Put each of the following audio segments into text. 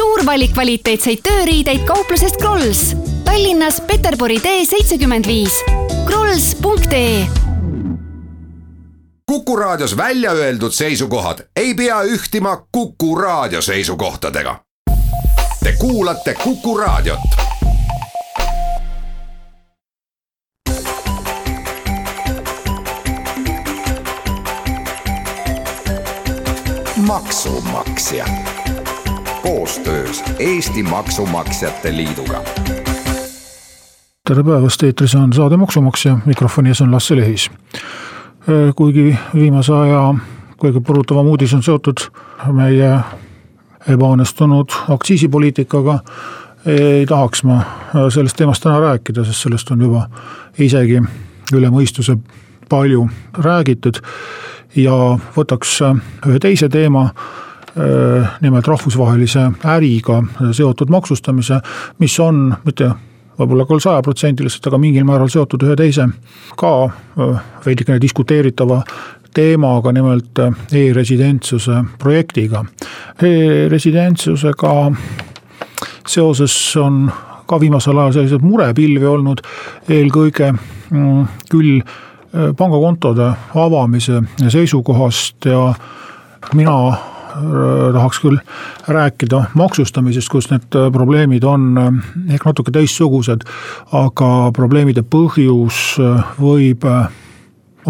suur valik kvaliteetseid tööriideid kauplusest Krolls. Tallinnas Peterburi tee seitsekümmend viis. krolls.ee Kuku Raadios välja öeldud seisukohad ei pea ühtima Kuku Raadio seisukohtadega. Te kuulate Kuku Raadiot. maksumaksja koostöös Eesti Maksumaksjate Liiduga. tere päevast, eetris on saade Maksumaksja, mikrofoni ees on Lasse Lehis. kuigi viimase aja kõige purutavam uudis on seotud meie ebaõnnestunud aktsiisipoliitikaga, ei tahaks ma sellest teemast täna rääkida, sest sellest on juba isegi üle mõistuse palju räägitud ja võtaks ühe teise teema nimelt rahvusvahelise äriga seotud maksustamise, mis on mitte võib-olla küll sajaprotsendiliselt, aga mingil määral seotud ühe teise ka veidikene diskuteeritava teemaga, nimelt e-residentsuse projektiga e. E-residentsusega seoses on ka viimasel ajal selliseid murepilvi olnud, eelkõige mm, küll pangakontode avamise seisukohast ja mina Äh, tahaks küll rääkida maksustamisest, kus need äh, probleemid on äh, ehk natuke teistsugused. aga probleemide põhjus võib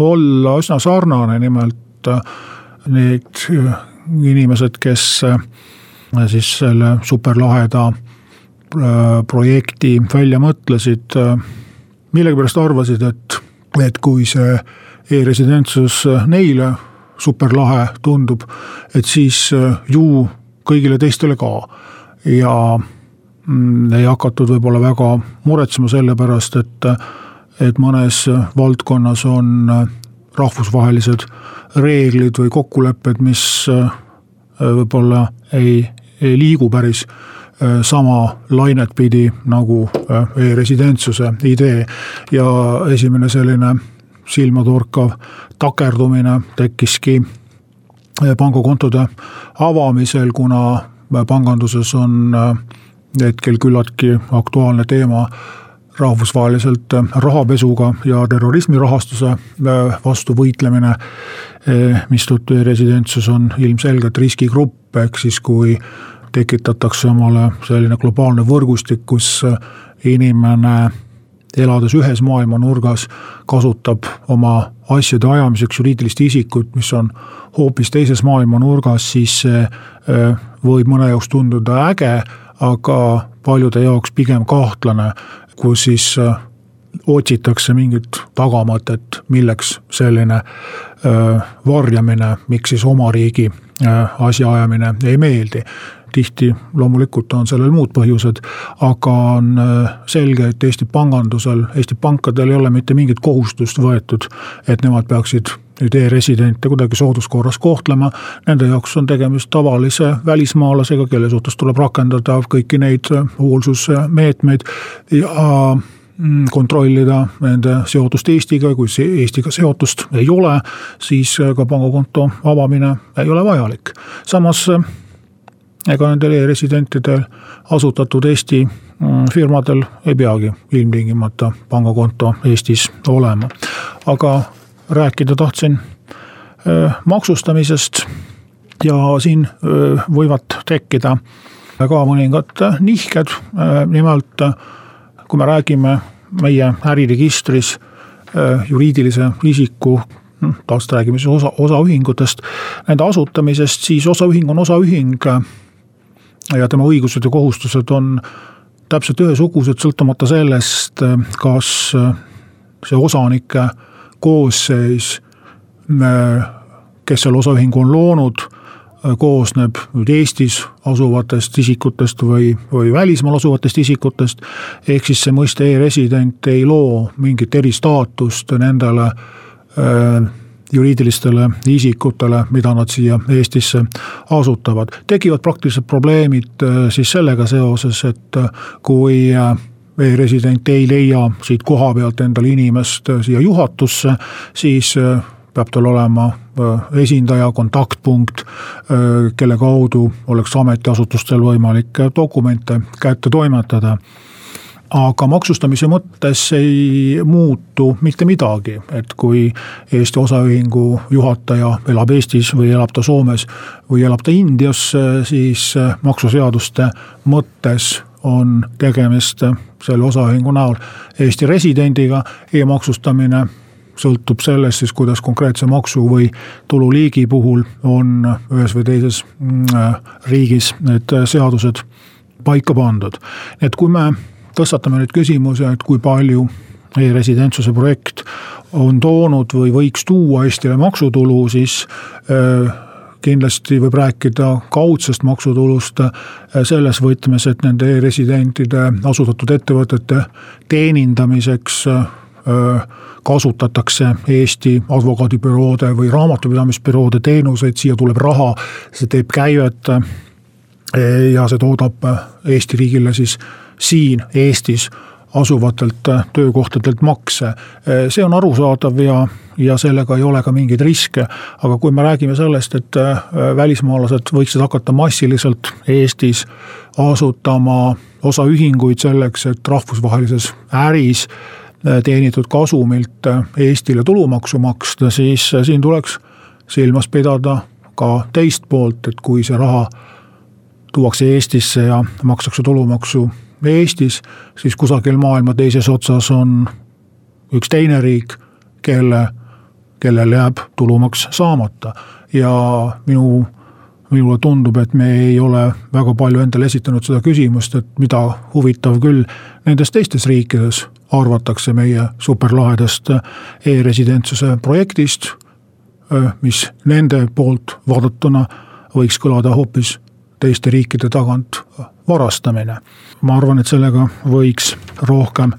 olla üsna sarnane, nimelt need inimesed, kes siis selle superlaheda projekti välja mõtlesid, millegipärast arvasid, et, et kui see e-residentsus neile superlahe tundub, et siis äh, ju kõigile teistele ka. ja mm, ei hakatud võib-olla väga muretsema selle pärast, et, et mõnes valdkonnas on äh, rahvusvahelised reeglid või kokkulepped, mis äh, võib-olla ei, ei liigu päris sama lainet pidi nagu e-residentsuse idee ja esimene selline silmatorkav takerdumine tekkiski eh, pangakontode avamisel, kuna eh, panganduses on eh, hetkel küllaltki aktuaalne teema rahvusvaheliselt rahapesuga ja terrorismi rahastuse vastu võitlemine. mistõttu e-residentsus on ilmselgelt riskigrupp, ehk siis kui tekitatakse omale selline globaalne võrgustik, kus inimene elades ühes maailmanurgas, kasutab oma asjade ajamiseks juriidilist isikut, mis on hoopis teises maailmanurgas, siis see võib mõne jaoks tunduda äge, aga paljude jaoks pigem kahtlane, kus siis otsitakse mingit tagamõtet, milleks selline varjamine, miks siis oma riigi asjaajamine ei meeldi tihti loomulikult on sellel muud põhjused, aga on selge, et Eesti pangandusel, Eesti pankadel ei ole mitte mingit kohustust võetud, et nemad peaksid nüüd e-residente kuidagi sooduskorras kohtlema. Nende jaoks on tegemist tavalise välismaalasega, kelle suhtes tuleb rakendada kõiki neid hoolsusmeetmeid ja kontrollida nende seotust Eestiga, kui Eestiga seotust ei ole, siis äh, ka pangakonto avamine ei ole vajalik. samas ega nendel e-residentidel asutatud Eesti mm, firmadel ei peagi ilmtingimata pangakonto Eestis olema. aga rääkida tahtsin maksustamisest ja siin võivad tekkida ka mõningad nihked, nimelt kui me räägime meie äriregistris juriidilise isiku taas räägime siis osa, osaühingutest, nende asutamisest, siis osaühing on osaühing ja tema õigused ja kohustused on täpselt ühesugused, sõltumata sellest, kas see osanike koosseis, kes selle osaühingu on loonud, koosneb nüüd Eestis asuvatest isikutest või, või välismaal asuvatest isikutest. ehk siis see mõiste e-resident ei loo mingit eristaatust nendele äh, juriidilistele isikutele, mida nad siia Eestisse asutavad. tekivad praktilised probleemid äh, siis sellega seoses, et äh, kui äh, e-resident ei leia siit kohapealt endale inimest siia juhatusse, siis peab tal olema esindaja, kontaktpunkt, kelle kaudu oleks ametiasutustel võimalik dokumente kätte toimetada. Aga maksustamise mõttes ei muutu mitte midagi, et kui Eesti Osaühingu juhataja elab Eestis või elab ta Soomes või elab ta Indias, siis maksuseaduste mõttes on tegemist selle osaühingu näol Eesti residendiga e, e-maksustamine sõltub sellest siis, kuidas konkreetse maksu või tululiigi puhul on ühes või teises mm, riigis need seadused paika pandud. et kui me tõstatame nüüd küsimuse, et kui palju e-residentsuse projekt on toonud või võiks tuua Eestile maksutulu, siis äh, kindlasti võib rääkida kaudsest maksutulust äh, selles võtmes, et nende e-residentide asutatud ettevõtete teenindamiseks äh, kasutatakse Eesti advokaadibüroode või raamatupidamisbüroode teenuseid, siia tuleb raha, see teeb käivet ja see toodab Eesti riigile siis siin Eestis asuvatelt töökohtadelt makse. see on arusaadav ja, ja sellega ei ole ka mingeid riske. aga kui me räägime sellest, et äh, välismaalased võiksid hakata massiliselt Eestis asutama osaühinguid selleks, et rahvusvahelises äris teenitud kasumilt äh, Eestile tulumaksu maksta, siis siin tuleks silmas pidada ka teist poolt, et kui see raha tuuakse Eestisse ja makstakse tulumaksu Eestis, siis kusagil maailma teises otsas on üks teine riik, kelle, kellel jääb tulumaks saamata. Ja minu minule tundub, et me ei ole väga palju endale esitanud seda küsimust, et mida huvitav küll nendes teistes riikides arvatakse meie superlahedast e-residentsuse projektist, mis nende poolt vaadatuna võiks kõlada hoopis teiste riikide tagant varastamine. ma arvan, et sellega võiks rohkem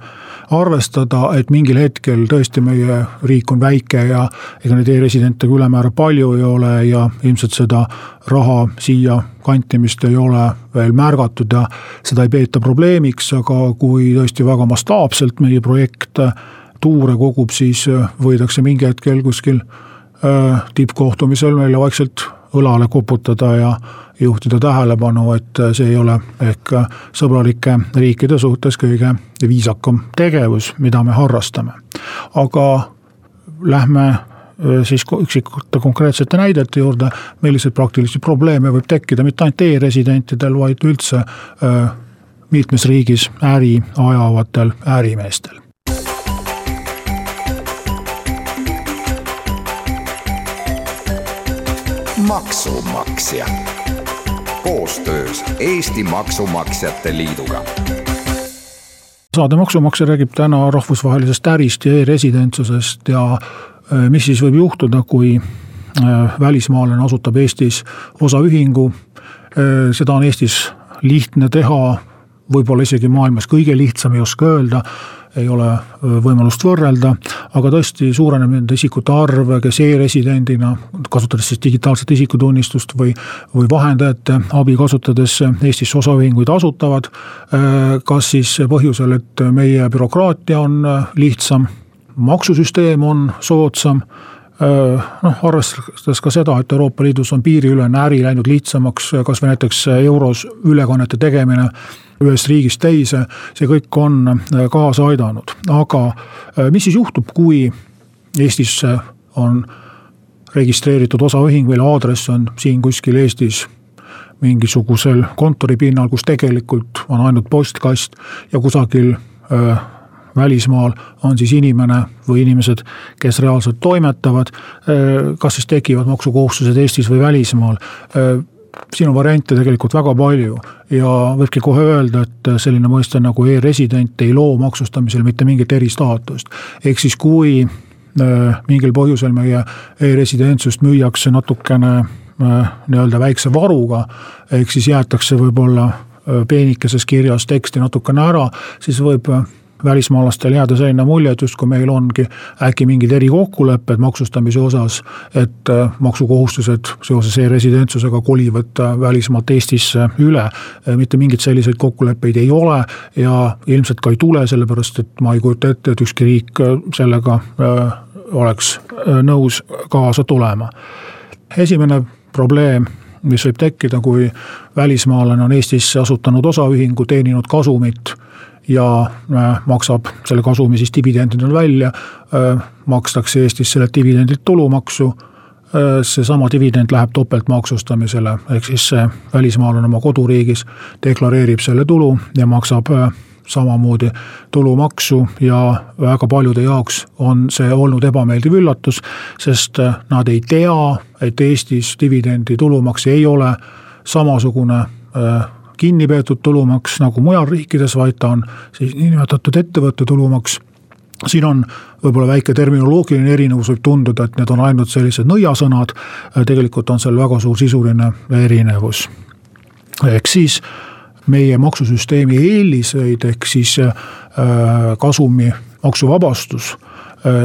arvestada, et mingil hetkel tõesti meie riik on väike ja ega neid e-residente ka ülemäära palju ei ole ja ilmselt seda raha siia kantimist ei ole veel märgatud ja seda ei peeta probleemiks, aga kui tõesti väga mastaapselt meie projekt tuure kogub, siis võidakse mingi hetkel kuskil äh, tippkohtumisel meile vaikselt õlale koputada ja juhtida tähelepanu, et see ei ole ehk sõbralike riikide suhtes kõige viisakam tegevus, mida me harrastame. aga lähme äh, siis üksikute konkreetsete näidete juurde, milliseid praktilisi probleeme võib tekkida mitte ainult e-residentidel, vaid üldse äh, mitmes riigis äri ajavatel ärimeestel. Maksumaksja. Koostöös Eesti Maksumaksjate Liiduga. Saade Maksumaksja räägib täna rahvusvahelisest ärist ja e-residentsusest ja äh, mis siis võib juhtuda, kui äh, välismaalane asutab Eestis osaühingu. Äh, seda on Eestis lihtne teha, võib-olla isegi maailmas kõige lihtsam, ei oska öelda ei ole võimalust võrrelda, aga tõesti suureneb nende isikute arv, kes e-residendina, kasutades siis digitaalset isikutunnistust või, või vahendajate abi kasutades Eestisse osaühinguid asutavad. kas siis põhjusel, et meie bürokraatia on lihtsam, maksusüsteem on soodsam noh, arvestades ka seda, et Euroopa Liidus on piiriülene äri läinud lihtsamaks, kasvõi näiteks euros ülekannete tegemine ühest riigist teise, see kõik on äh, kaasa aidanud, aga äh, mis siis juhtub, kui Eestisse on registreeritud osaühing, mille aadress on siin kuskil Eestis mingisugusel kontoripinnal, kus tegelikult on ainult postkast ja kusagil äh, välismaal on siis inimene või inimesed, kes reaalselt toimetavad. Kas siis tekivad maksukohustused Eestis või välismaal? Siin on variante tegelikult väga palju ja võibki kohe öelda, et selline mõiste nagu e-resident ei loo maksustamisel mitte mingit eristaatust. ehk siis, kui äh, mingil põhjusel meie e-residentsust müüakse natukene äh, nii-öelda väikse varuga, ehk siis jäetakse võib-olla äh, peenikeses kirjas teksti natukene ära, siis võib välismaalastel jääda selline mulje, et justkui meil ongi äkki mingid erikokkulepped maksustamise osas. et äh, maksukohustused seoses e-residentsusega kolivad äh, välismaalt Eestisse üle. Äh, mitte mingeid selliseid kokkuleppeid ei ole ja ilmselt ka ei tule, sellepärast et ma ei kujuta ette, et ükski riik sellega oleks nõus kaasa tulema. esimene probleem mis võib tekkida, kui välismaalane on Eestisse asutanud osaühingu, teeninud kasumit ja äh, maksab selle kasumi siis dividendidena välja, äh, makstakse Eestis sellelt dividendilt tulumaksu äh, seesama dividend läheb topeltmaksustamisele, ehk siis välismaalane oma koduriigis deklareerib selle tulu ja maksab samamoodi tulumaksu ja väga paljude jaoks on see olnud ebameeldiv üllatus, sest nad ei tea, et Eestis dividendi tulumaks ei ole samasugune kinni peetud tulumaks nagu mujal riikides, vaid ta on siis niinimetatud ettevõtte tulumaks siin on võib-olla väike terminoloogiline erinevus, võib tunduda, et need on ainult sellised nõiasõnad, tegelikult on seal väga suur sisuline erinevus. ehk siis meie maksusüsteemi eeliseid, ehk siis äh, kasumi maksuvabastus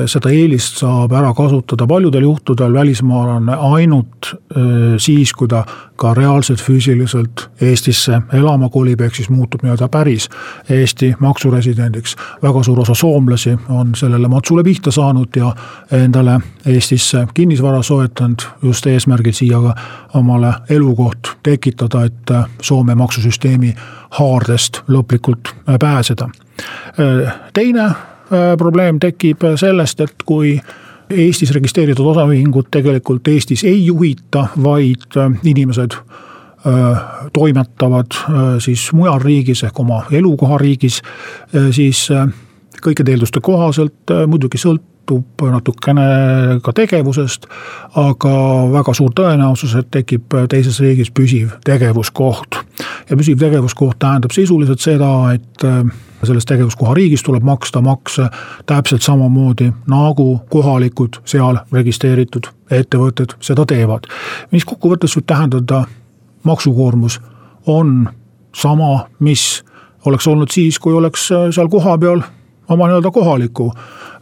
seda eelist saab ära kasutada paljudel juhtudel välismaalane ainult äh, siis, kui ta ka reaalselt füüsiliselt Eestisse elama kolib, ehk siis muutub nii-öelda päris Eesti maksuresidendiks. väga suur osa soomlasi on sellele matsule pihta saanud ja endale Eestisse kinnisvara soetanud just eesmärgil siia ka omale elukoht tekitada, et äh, Soome maksusüsteemi haardest lõplikult pääseda. teine Äh, probleem tekib sellest, et kui Eestis registreeritud osaühingut tegelikult Eestis ei juhita, vaid äh, inimesed äh, toimetavad siis mujal riigis ehk oma elukohariigis, siis kõikide eelduste kohaselt muidugi sõlt-, sõltub natukene ka tegevusest, aga väga suur tõenäosus, et tekib teises riigis püsiv tegevuskoht. ja püsiv tegevuskoht tähendab sisuliselt seda, et äh, selles tegevuskoha riigis tuleb maksta makse täpselt samamoodi, nagu kohalikud seal registreeritud ettevõtted seda teevad. mis kokkuvõttes võib tähendada, maksukoormus on sama, mis oleks olnud siis, kui oleks äh, seal kohapeal oma nii-öelda kohaliku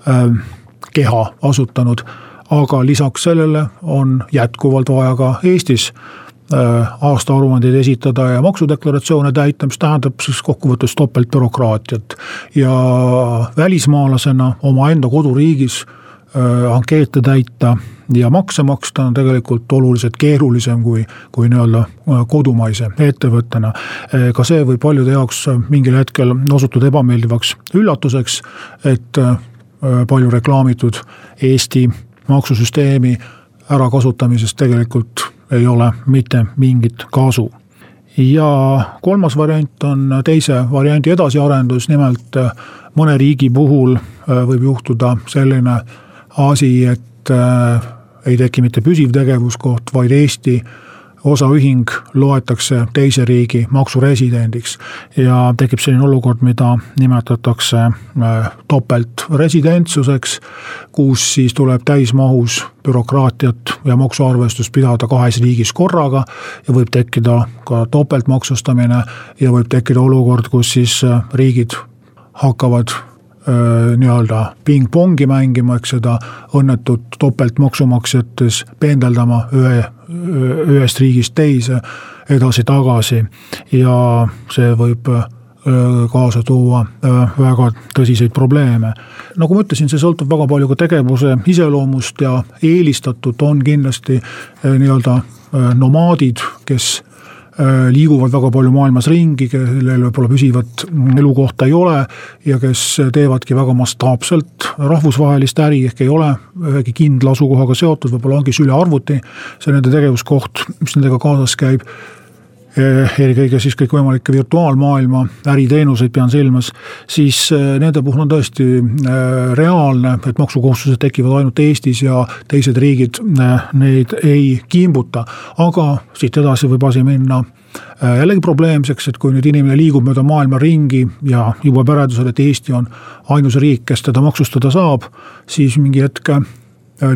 äh, keha asutanud. aga lisaks sellele on jätkuvalt vaja ka Eestis äh, aastaaruandeid esitada ja maksudeklaratsioone täita, mis tähendab siis kokkuvõttes topeltbürokraatiat. ja välismaalasena omaenda koduriigis äh, ankeete täita ja makse maksta on tegelikult oluliselt keerulisem kui, kui nii-öelda äh, kodumaise ettevõttena. ka see võib paljude jaoks mingil hetkel osutuda ebameeldivaks üllatuseks, et Äh, palju reklaamitud Eesti maksusüsteemi ärakasutamisest tegelikult ei ole mitte mingit kasu. ja kolmas variant on teise variandi edasiarendus, nimelt äh, mõne riigi puhul äh, võib juhtuda selline asi, et ei teki mitte püsiv tegevuskoht, vaid Eesti osaühing loetakse teise riigi maksuresidendiks. ja tekib selline olukord, mida nimetatakse äh, topeltresidentsuseks, kus siis tuleb täismahus bürokraatiat ja maksuarvestust pidada kahes riigis korraga. ja võib tekkida ka topeltmaksustamine ja võib tekkida olukord, kus siis äh, riigid hakkavad nii-öelda pingpongi mängima, eks seda õnnetut topeltmaksumaksjates pendeldama ühe ühest riigist teise, edasi-tagasi ja see võib äh, kaasa tuua äh, väga tõsiseid probleeme. nagu ma ütlesin, see sõltub väga palju ka tegevuse iseloomust ja eelistatud on kindlasti äh, nii-öelda nomaadid, kes Äh, liiguvad väga palju maailmas ringi, kellel võib-olla püsivat elukohta ei ole ja kes teevadki väga mastaapselt rahvusvahelist äri, ehk ei ole ühegi kindla asukohaga seotud, võib-olla ongi sülearvuti see nende tegevuskoht, mis nendega kaasas käib eelkõige siis kõikvõimalikke virtuaalmaailma äriteenuseid pean silmas, siis eh, nende puhul on tõesti eh, reaalne, et maksukohustused tekivad ainult Eestis ja teised riigid neid ei kimbuta. aga siit edasi võib asi minna jällegi probleemseks, et kui nüüd inimene liigub mööda maailma ringi ja jõuab järeldusele, et Eesti on ainus riik, kes teda maksustada saab, siis mingi hetk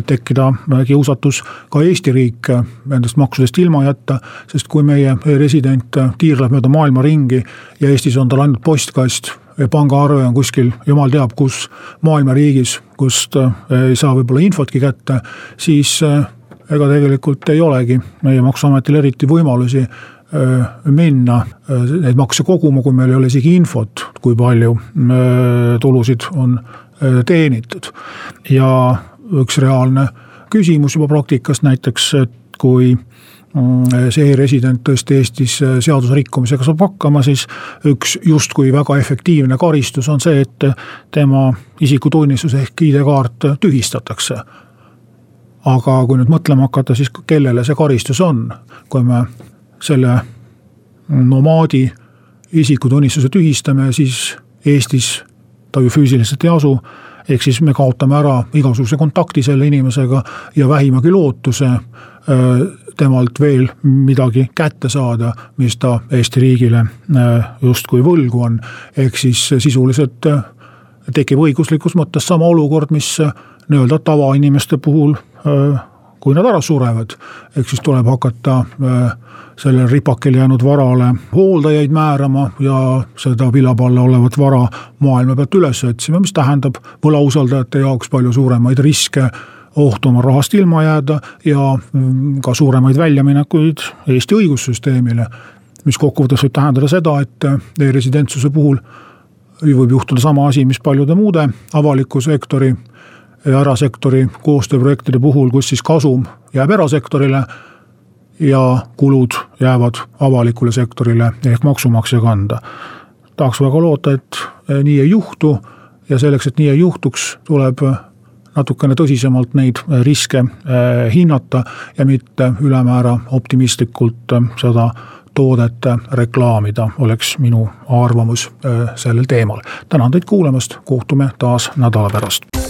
tekkida kiusatus ka Eesti riik nendest maksudest ilma jätta. sest kui meie resident tiirleb mööda maailma ringi ja Eestis on tal ainult postkast ja pangaarve on kuskil jumal teab kus maailma riigis, kust äh, ei saa võib-olla infotki kätte, siis äh, ega tegelikult ei olegi meie maksuametil eriti võimalusi minna neid makse koguma, kui meil ei ole isegi infot, kui palju tulusid on teenitud. ja üks reaalne küsimus juba praktikas näiteks, et kui mm, see e-resident tõesti Eestis seaduse rikkumisega saab hakkama, siis üks justkui väga efektiivne karistus on see, et tema isikutunnistus ehk ID-kaart tühistatakse. aga kui nüüd mõtlema hakata, siis kellele see karistus on, kui me selle nomaadi isikutunnistuse tühistame, siis Eestis ta ju füüsiliselt ei asu ehk siis me kaotame ära igasuguse kontakti selle inimesega ja vähimagi lootuse äh, temalt veel midagi kätte saada, mis ta Eesti riigile äh, justkui võlgu on. ehk siis sisuliselt äh, tekib õiguslikus mõttes sama olukord, mis nii-öelda tavainimeste puhul, kui nad ära surevad. ehk siis tuleb hakata sellele ripakile jäänud varale hooldajaid määrama ja seda vilabe alla olevat vara maailma pealt üles otsima, mis tähendab võlausaldajate jaoks palju suuremaid riske ohtu oma rahast ilma jääda ja mm, ka suuremaid väljaminekuid Eesti õigussüsteemile. mis kokkuvõttes võib tähendada seda, et e-residentsuse puhul võib juhtuda sama asi, mis paljude muude avaliku sektori erasektori koostööprojektide puhul, kus siis kasum jääb erasektorile ja kulud jäävad avalikule sektorile ehk maksumaksja kanda. tahaks väga loota, et eh, nii ei juhtu ja selleks, et nii ei juhtuks, tuleb natukene tõsisemalt neid riske hinnata ja mitte ülemäära optimistlikult seda toodet reklaamida, oleks minu arvamus sellel teemal. tänan teid kuulamast, kohtume taas nädala pärast